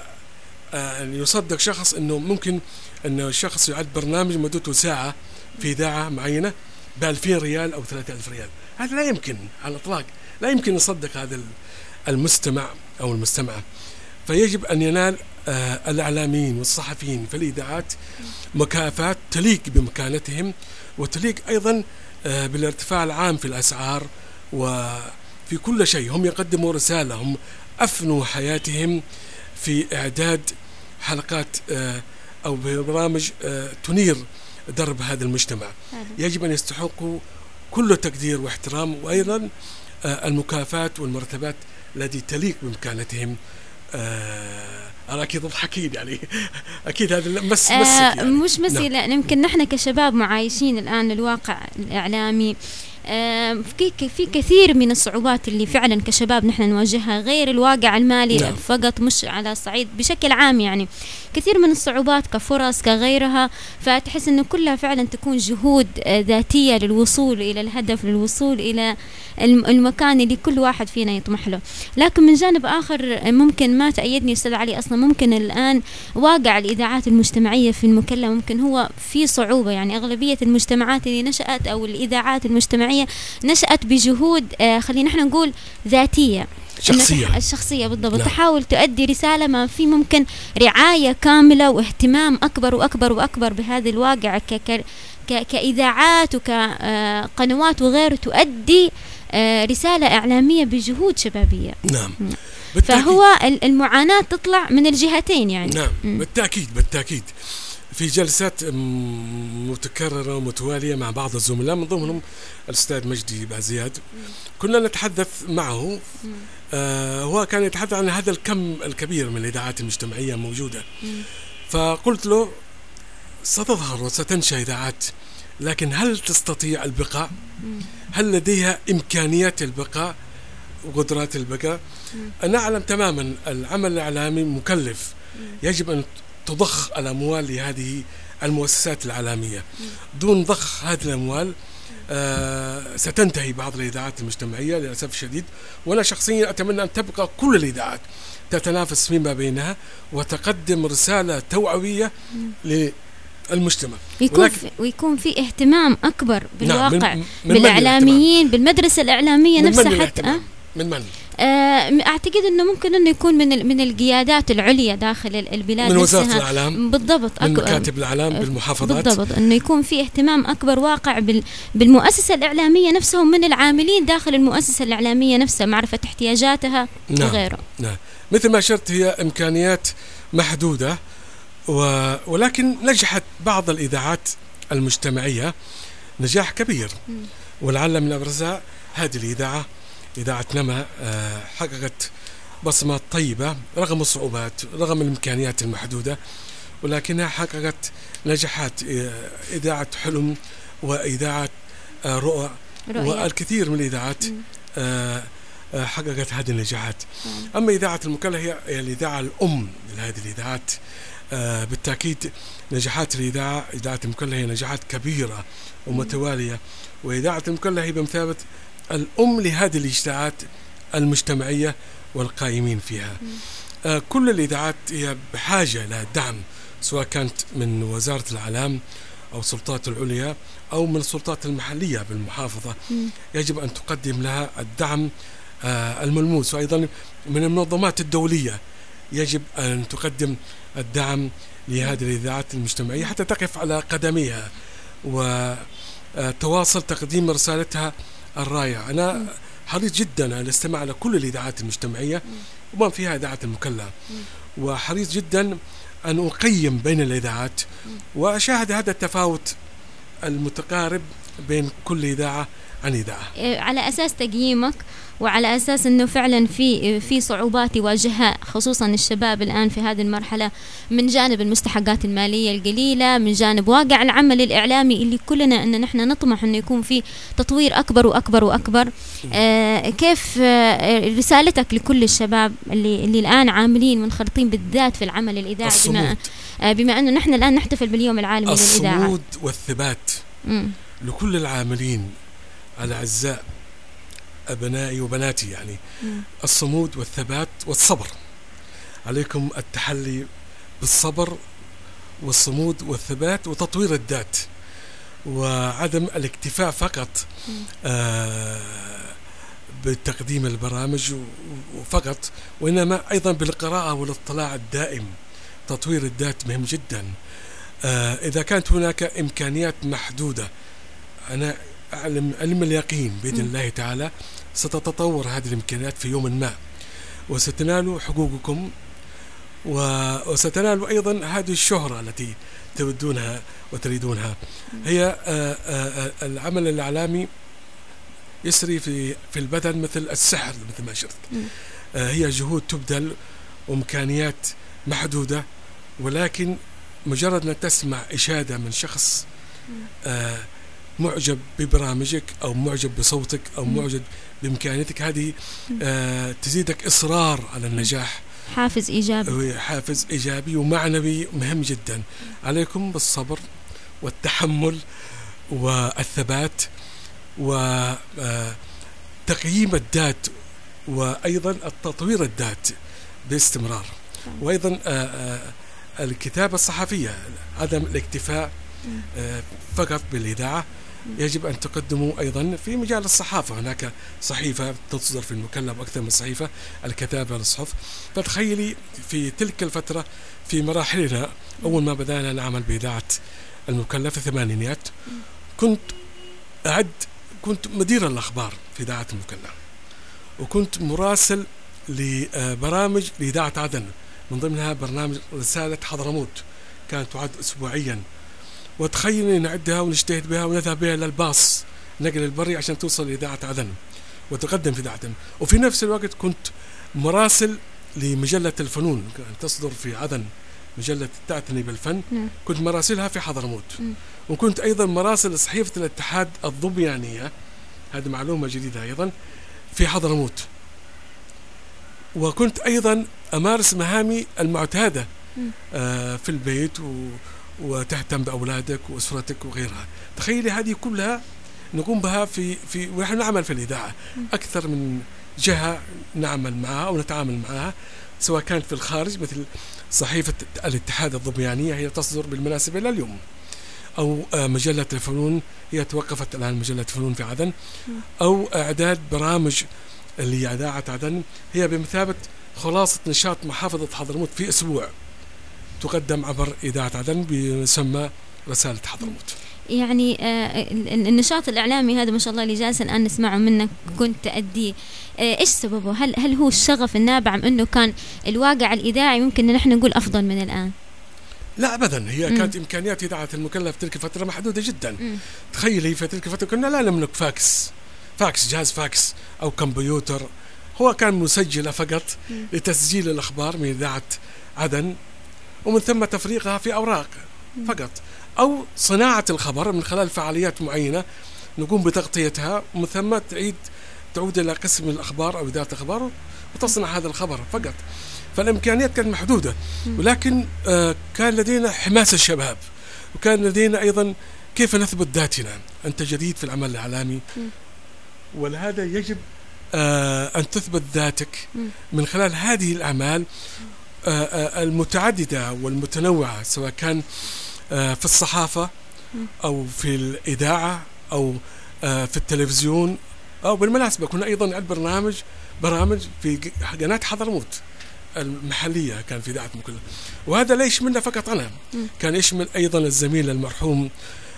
آه، أن يصدق شخص أنه ممكن أنه الشخص يعد برنامج مدته ساعة في إذاعة معينة ب 2000 ريال أو 3000 ريال. هذا لا يمكن على الإطلاق. لا يمكن يصدق هذا المستمع أو المستمعة. فيجب أن ينال الإعلاميين والصحفيين في الإذاعات مكافآت تليق بمكانتهم وتليق أيضا بالارتفاع العام في الأسعار وفي كل شيء. هم يقدموا رسالة هم أفنوا حياتهم في إعداد حلقات أو برامج تنير درب هذا المجتمع. يجب أن يستحقوا كل تقدير واحترام وأيضا المكافآت والمرتبات التي تليق بمكانتهم. أنا أكيد تضحكين يعني أكيد هذا مس آه يعني. مش مسي لا يمكن نحن كشباب معايشين الآن الواقع الإعلامي آه في في كثير من الصعوبات اللي فعلا كشباب نحن نواجهها غير الواقع المالي نعم. فقط مش على الصعيد بشكل عام يعني كثير من الصعوبات كفرص كغيرها فتحس إنه كلها فعلا تكون جهود آه ذاتية للوصول إلى الهدف للوصول إلى المكان اللي كل واحد فينا يطمح له. لكن من جانب آخر ممكن ما تأيدني أستاذ علي أصلا ممكن الآن واقع الإذاعات المجتمعية في المكلا ممكن هو في صعوبة يعني أغلبية المجتمعات اللي نشأت أو الإذاعات المجتمعية نشأت بجهود آه خلينا نحن نقول ذاتية. شخصية. الشخصية بالضبط. نعم. تحاول تؤدي رسالة ما في ممكن رعاية كاملة واهتمام أكبر وأكبر وأكبر بهذا الواقع ك كإذاعات وكقنوات وغيره تؤدي رسالة إعلامية بجهود شبابية. نعم. بالتأكيد. فهو المعاناة تطلع من الجهتين يعني. نعم. م. بالتأكيد بالتأكيد. في جلسات متكررة ومتوالية مع بعض الزملاء من ضمنهم الأستاذ مجدي بازياد. كنا نتحدث معه آه هو كان يتحدث عن هذا الكم الكبير من الإذاعات المجتمعية الموجودة فقلت له ستظهر وستنشأ إذاعات لكن هل تستطيع البقاء؟ هل لديها إمكانيات البقاء؟ وقدرات البقاء؟ أنا أعلم تماما العمل الإعلامي مكلف. يجب أن تضخ الأموال لهذه المؤسسات الإعلامية. دون ضخ هذه الأموال آه ستنتهي بعض الإذاعات المجتمعية للأسف الشديد وأنا شخصيا أتمنى أن تبقى كل الإذاعات تتنافس فيما بينها وتقدم رسالة توعوية المجتمع ويكون في ويكون في اهتمام أكبر بالواقع نعم من بالإعلاميين بالمدرسة الإعلامية نفسها حتى؟ من من؟ آه أعتقد إنه ممكن إنه يكون من من القيادات العليا داخل البلاد من وزارة نفسها. الإعلام بالضبط من مكاتب الإعلام بالمحافظات بالضبط إنه يكون في اهتمام أكبر واقع بال بالمؤسسة الإعلامية نفسهم من العاملين داخل المؤسسة الإعلامية نفسها معرفة احتياجاتها نعم. وغيره نعم مثل ما اشرت هي إمكانيات محدودة و... ولكن نجحت بعض الإذاعات المجتمعية نجاح كبير ولعل من أبرزها هذه الإذاعة إذاعة نما حققت بصمات طيبة رغم الصعوبات رغم الإمكانيات المحدودة ولكنها حققت نجاحات إذاعة حلم وإذاعة رؤى والكثير من الإذاعات حققت هذه النجاحات. أما إذاعة المكلا هي الإذاعة الأم لهذه الإذاعات آه بالتأكيد نجاحات الإذاعة إذاعة المكلا هي نجاحات كبيرة ومتوالية. وإذاعة المكلا هي بمثابة الأم لهذه الإجتماعات المجتمعية والقائمين فيها. آه كل الإذاعات هي بحاجة دعم سواء كانت من وزارة الإعلام أو السلطات العليا أو من السلطات المحلية بالمحافظة. يجب أن تقدم لها الدعم آه، الملموس. وأيضا من المنظمات الدولية يجب أن تقدم الدعم لهذه الإذاعات المجتمعية حتى تقف على قدميها وتواصل تقديم رسالتها الرائعة أنا حريص جدا أن أستمع على كل الإذاعات المجتمعية وما فيها إذاعة المكلا وحريص جدا أن أقيم بين الإذاعات وأشاهد هذا التفاوت المتقارب بين كل إذاعة عن إذاعة. آه، على أساس تقييمك وعلى أساس إنه فعلا في في صعوبات يواجهها خصوصا الشباب الآن في هذه المرحلة من جانب المستحقات المالية القليلة من جانب واقع العمل الإعلامي اللي كلنا إن نحن نطمح إنه يكون في تطوير أكبر وأكبر وأكبر. آه كيف آه رسالتك لكل الشباب اللي اللي الآن عاملين منخرطين بالذات في العمل الإذاعي بما آه بما إنه نحن الآن نحتفل باليوم العالمي للإذاعة. الصمود والثبات مم. لكل العاملين الأعزاء أبنائي وبناتي يعني. مم. الصمود والثبات والصبر. عليكم التحلي بالصبر والصمود والثبات وتطوير الذات وعدم الاكتفاء فقط آه بتقديم البرامج وفقط وإنما أيضا بالقراءة والاطلاع الدائم. تطوير الذات مهم جدا. آه إذا كانت هناك إمكانيات محدودة أنا أعلم علم اليقين بإذن. الله تعالى. ستتطور هذه الإمكانيات في يوم ما. وستنالوا حقوقكم وستنالوا أيضا هذه الشهرة التي تودونها وتريدونها. هي آه، آه، آه، العمل الإعلامي يسري في في البدن مثل السحر مثل ما شرت. هي جهود تبذل وإمكانيات محدودة ولكن مجرد أن تسمع إشادة من شخص آه، معجب ببرامجك أو معجب بصوتك مم. معجب بإمكانياتك هذه آه، تزيدك إصرار على النجاح. حافز إيجابي. حافز إيجابي ومعنوي مهم جدا. عليكم بالصبر والتحمل والثبات وتقييم الذات وأيضا التطوير الذات باستمرار. وأيضا آه، آه، الكتابة الصحفية عدم الاكتفاء آه، فقط بالإذاعة يجب أن تقدموا أيضا في مجال الصحافة. هناك صحيفة تصدر في المكلف أكثر من صحيفة الكتابة للصحف. فتخيلي في تلك الفترة في مراحلنا أول ما بدأنا نعمل بإذاعة المكلف في الثمانينيات كنت أعد كنت مدير الأخبار في إذاعة المكلف وكنت مراسل لبرامج لإذاعة عدن. من ضمنها برنامج رسالة حضرموت كانت تعد أسبوعيا. وتخيلي نعدها ونجتهد بها ونذهب بها إلى الباص نقل البري عشان توصل لإذاعة عدن وتقدم في إذاعة عدن وفي نفس الوقت كنت مراسل لمجلة الفنون كانت تصدر في عدن مجلة تعتني بالفن نعم. كنت مراسلها في حضرموت. وكنت أيضا مراسل صحيفة الاتحاد الظبيانية هذه معلومة جديدة أيضا في حضرموت وكنت أيضا أمارس مهامي المعتادة. آه في البيت و وتهتم بأولادك وأسرتك وغيرها. تخيلي هذه كلها نقوم بها في في ونحن نعمل في الإذاعة. أكثر من جهة نعمل معها أو نتعامل معها سواء كانت في الخارج مثل صحيفة الاتحاد الظبيانية هي تصدر بالمناسبة إلى اليوم أو آه، مجلة الفنون هي توقفت الآن مجلة الفنون في عدن أو إعداد برامج لإذاعة عدن هي بمثابة خلاصة نشاط محافظة حضرموت في أسبوع. تقدم عبر إذاعة عدن بيسمى رسالة حضرموت يعني آه، ال- ال- النشاط الإعلامي هذا ما شاء الله اللي جالس الآن نسمعه منك كنت تأديه آه، إيش سببه؟ هل هل هو الشغف النابع عن أنه كان الواقع الإذاعي ممكن نحن نقول أفضل من الآن؟ لا ابدا هي مم. كانت إمكانيات إذاعة المكلا في تلك الفترة محدودة جدا مم. تخيلي في تلك الفترة كنا لا نملك فاكس فاكس جهاز فاكس أو كمبيوتر هو كان مسجله فقط مم. لتسجيل الأخبار من إذاعة عدن ومن ثم تفريغها في أوراق فقط. أو صناعة الخبر من خلال فعاليات معينة نقوم بتغطيتها ومن ثم تعيد تعود إلى قسم الأخبار أو اذاعه الأخبار وتصنع هذا الخبر فقط. فالإمكانيات كانت محدودة ولكن آه، كان لدينا حماس الشباب وكان لدينا أيضا كيف نثبت ذاتنا أنت جديد في العمل الإعلامي. مم. ولهذا يجب آه، أن تثبت ذاتك. من خلال هذه الأعمال آه، المتعددة والمتنوعة سواء كان آه، في الصحافة أو في الإذاعة أو آه، في التلفزيون أو بالمناسبة كنا أيضا نعد برنامج برامج في قناة حضرموت المحلية كان في إذاعة مكلة وهذا لا يشملنا فقط أنا كان يشمل أيضا الزميل المرحوم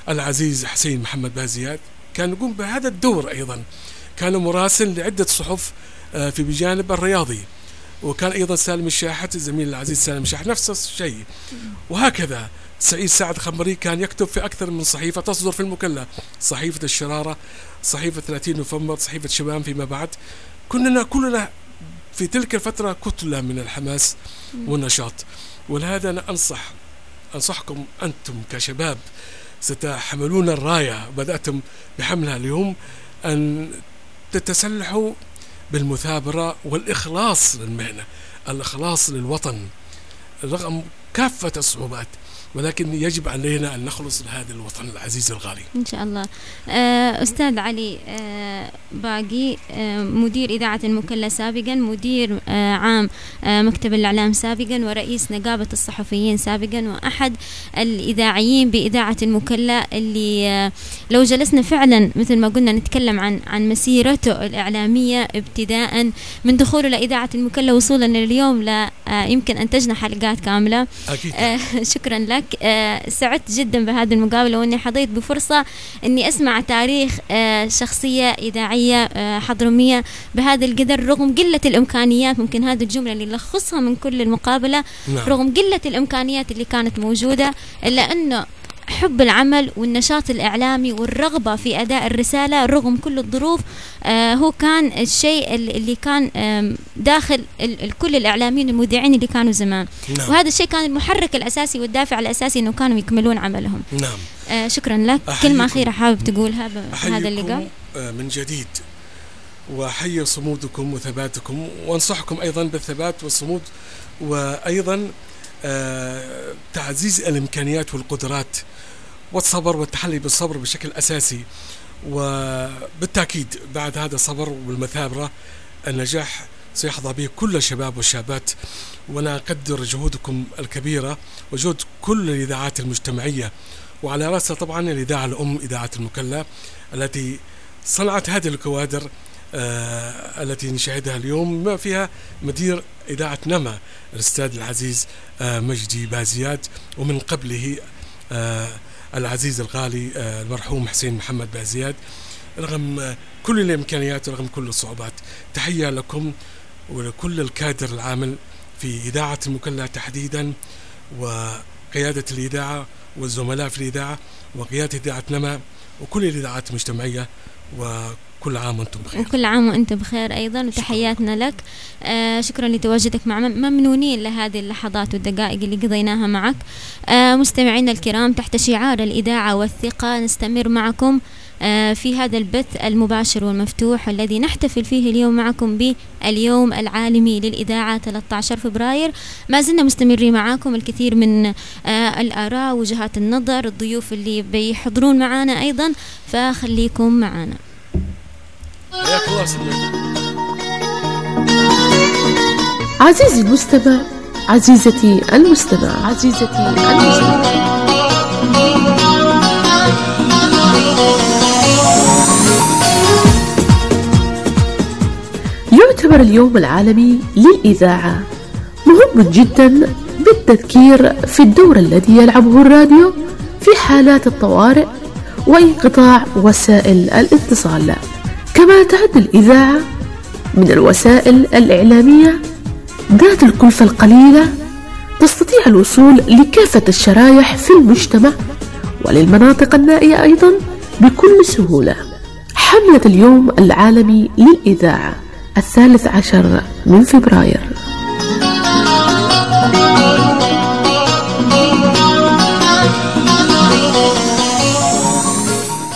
العزيز حسين محمد بازياد كان يقوم بهذا الدور أيضا. كان مراسل لعدة صحف آه، في بجانب الرياضي. وكان أيضا سالم الشاحت الزميل العزيز سالم الشاحت نفس الشيء. وهكذا سعيد سعد خمري كان يكتب في أكثر من صحيفة تصدر في المكلا صحيفة الشرارة صحيفة 30 نوفمبر صحيفة شباب فيما بعد. كنا كلنا في تلك الفترة كتلة من الحماس والنشاط. ولهذا أنا أنصح أنصحكم أنتم كشباب ستحملون الراية. بدأتم بحملها اليوم أن تتسلحوا بالمثابرة والإخلاص للمهنة الإخلاص للوطن رغم كافة الصعوبات. ولكن يجب علينا أن نخلص لهذا الوطن العزيز الغالي. إن شاء الله. آه، أستاذ علي آه، باقي آه، مدير إذاعة المكلا سابقا مدير عام مكتب الإعلام سابقا ورئيس نقابة الصحفيين سابقا وأحد الإذاعيين بإذاعة المكلا اللي لو جلسنا فعلا مثل ما قلنا نتكلم عن عن مسيرته الإعلامية ابتداء من دخوله لإذاعة المكلا وصولا لليوم يمكن أنتجنا حلقات كاملة أكيد. شكرا لك آه، سعدت جدا بهذه المقابلة وإني حظيت بفرصة إني أسمع تاريخ آه، شخصية إذاعية آه، حضرمية بهذا القدر رغم قلة الإمكانيات ممكن هذه الجملة اللي لخصها من كل المقابلة نعم. رغم قلة الإمكانيات اللي كانت موجودة إلا أنه حب العمل والنشاط الإعلامي والرغبة في أداء الرسالة رغم كل الظروف آه هو كان الشيء اللي كان داخل كل الإعلاميين المذيعين اللي كانوا زمان. نعم. وهذا الشيء كان المحرك الأساسي والدافع الأساسي أنه كانوا يكملون عملهم. نعم. آه شكرا لك. كلمة أخيرة حابب تقولها بهذا اللقاء. آه، من جديد. وأحيي صمودكم وثباتكم وأنصحكم أيضا بالثبات والصمود وأيضا تعزيز الإمكانيات والقدرات والصبر والتحلي بالصبر بشكل أساسي. وبالتأكيد بعد هذا الصبر والمثابرة النجاح سيحظى به كل الشباب والشابات. وأنا أقدر جهودكم الكبيرة وجهود كل الإذاعات المجتمعية وعلى رأسها طبعا الإذاعة الأم إذاعة المكلا التي صنعت هذه الكوادر آه التي نشاهدها اليوم ما فيها مدير إذاعة نما الأستاذ العزيز آه مجدي بازياد ومن قبله آه العزيز الغالي آه، المرحوم حسين محمد بازياد رغم كل الإمكانيات ورغم كل الصعوبات تحية لكم ولكل الكادر العامل في إذاعة المكلا تحديدا وقيادة الإذاعة والزملاء في الإذاعة وقيادة إذاعة نما وكل الإذاعات المجتمعية و كل عام وأنتم بخير. وكل عام وأنت بخير أيضا وتحياتنا لك. آه شكرا لتواجدك معنا ممنونين لهذه اللحظات والدقائق اللي قضيناها معك. آه مستمعينا الكرام تحت شعار الإذاعة والثقة نستمر معكم آه في هذا البث المباشر والمفتوح الذي نحتفل فيه اليوم معكم باليوم العالمي للإذاعة 13 فبراير. ما زلنا مستمرين معكم الكثير من آه الآراء وجهات النظر الضيوف اللي بيحضرون معنا أيضا فخليكم معنا عزيزي المستمع عزيزتي المستمع. عزيزتي المستمع. يعتبر اليوم العالمي للإذاعة مهم جدا بالتذكير في الدور الذي يلعبه الراديو في حالات الطوارئ وانقطاع وسائل الاتصال. كما تعد الإذاعة من الوسائل الإعلامية ذات الكلفة القليلة تستطيع الوصول لكافة الشرايح في المجتمع وللمناطق النائية أيضا بكل سهولة. حملة اليوم العالمي للإذاعة الثالث عشر من فبراير.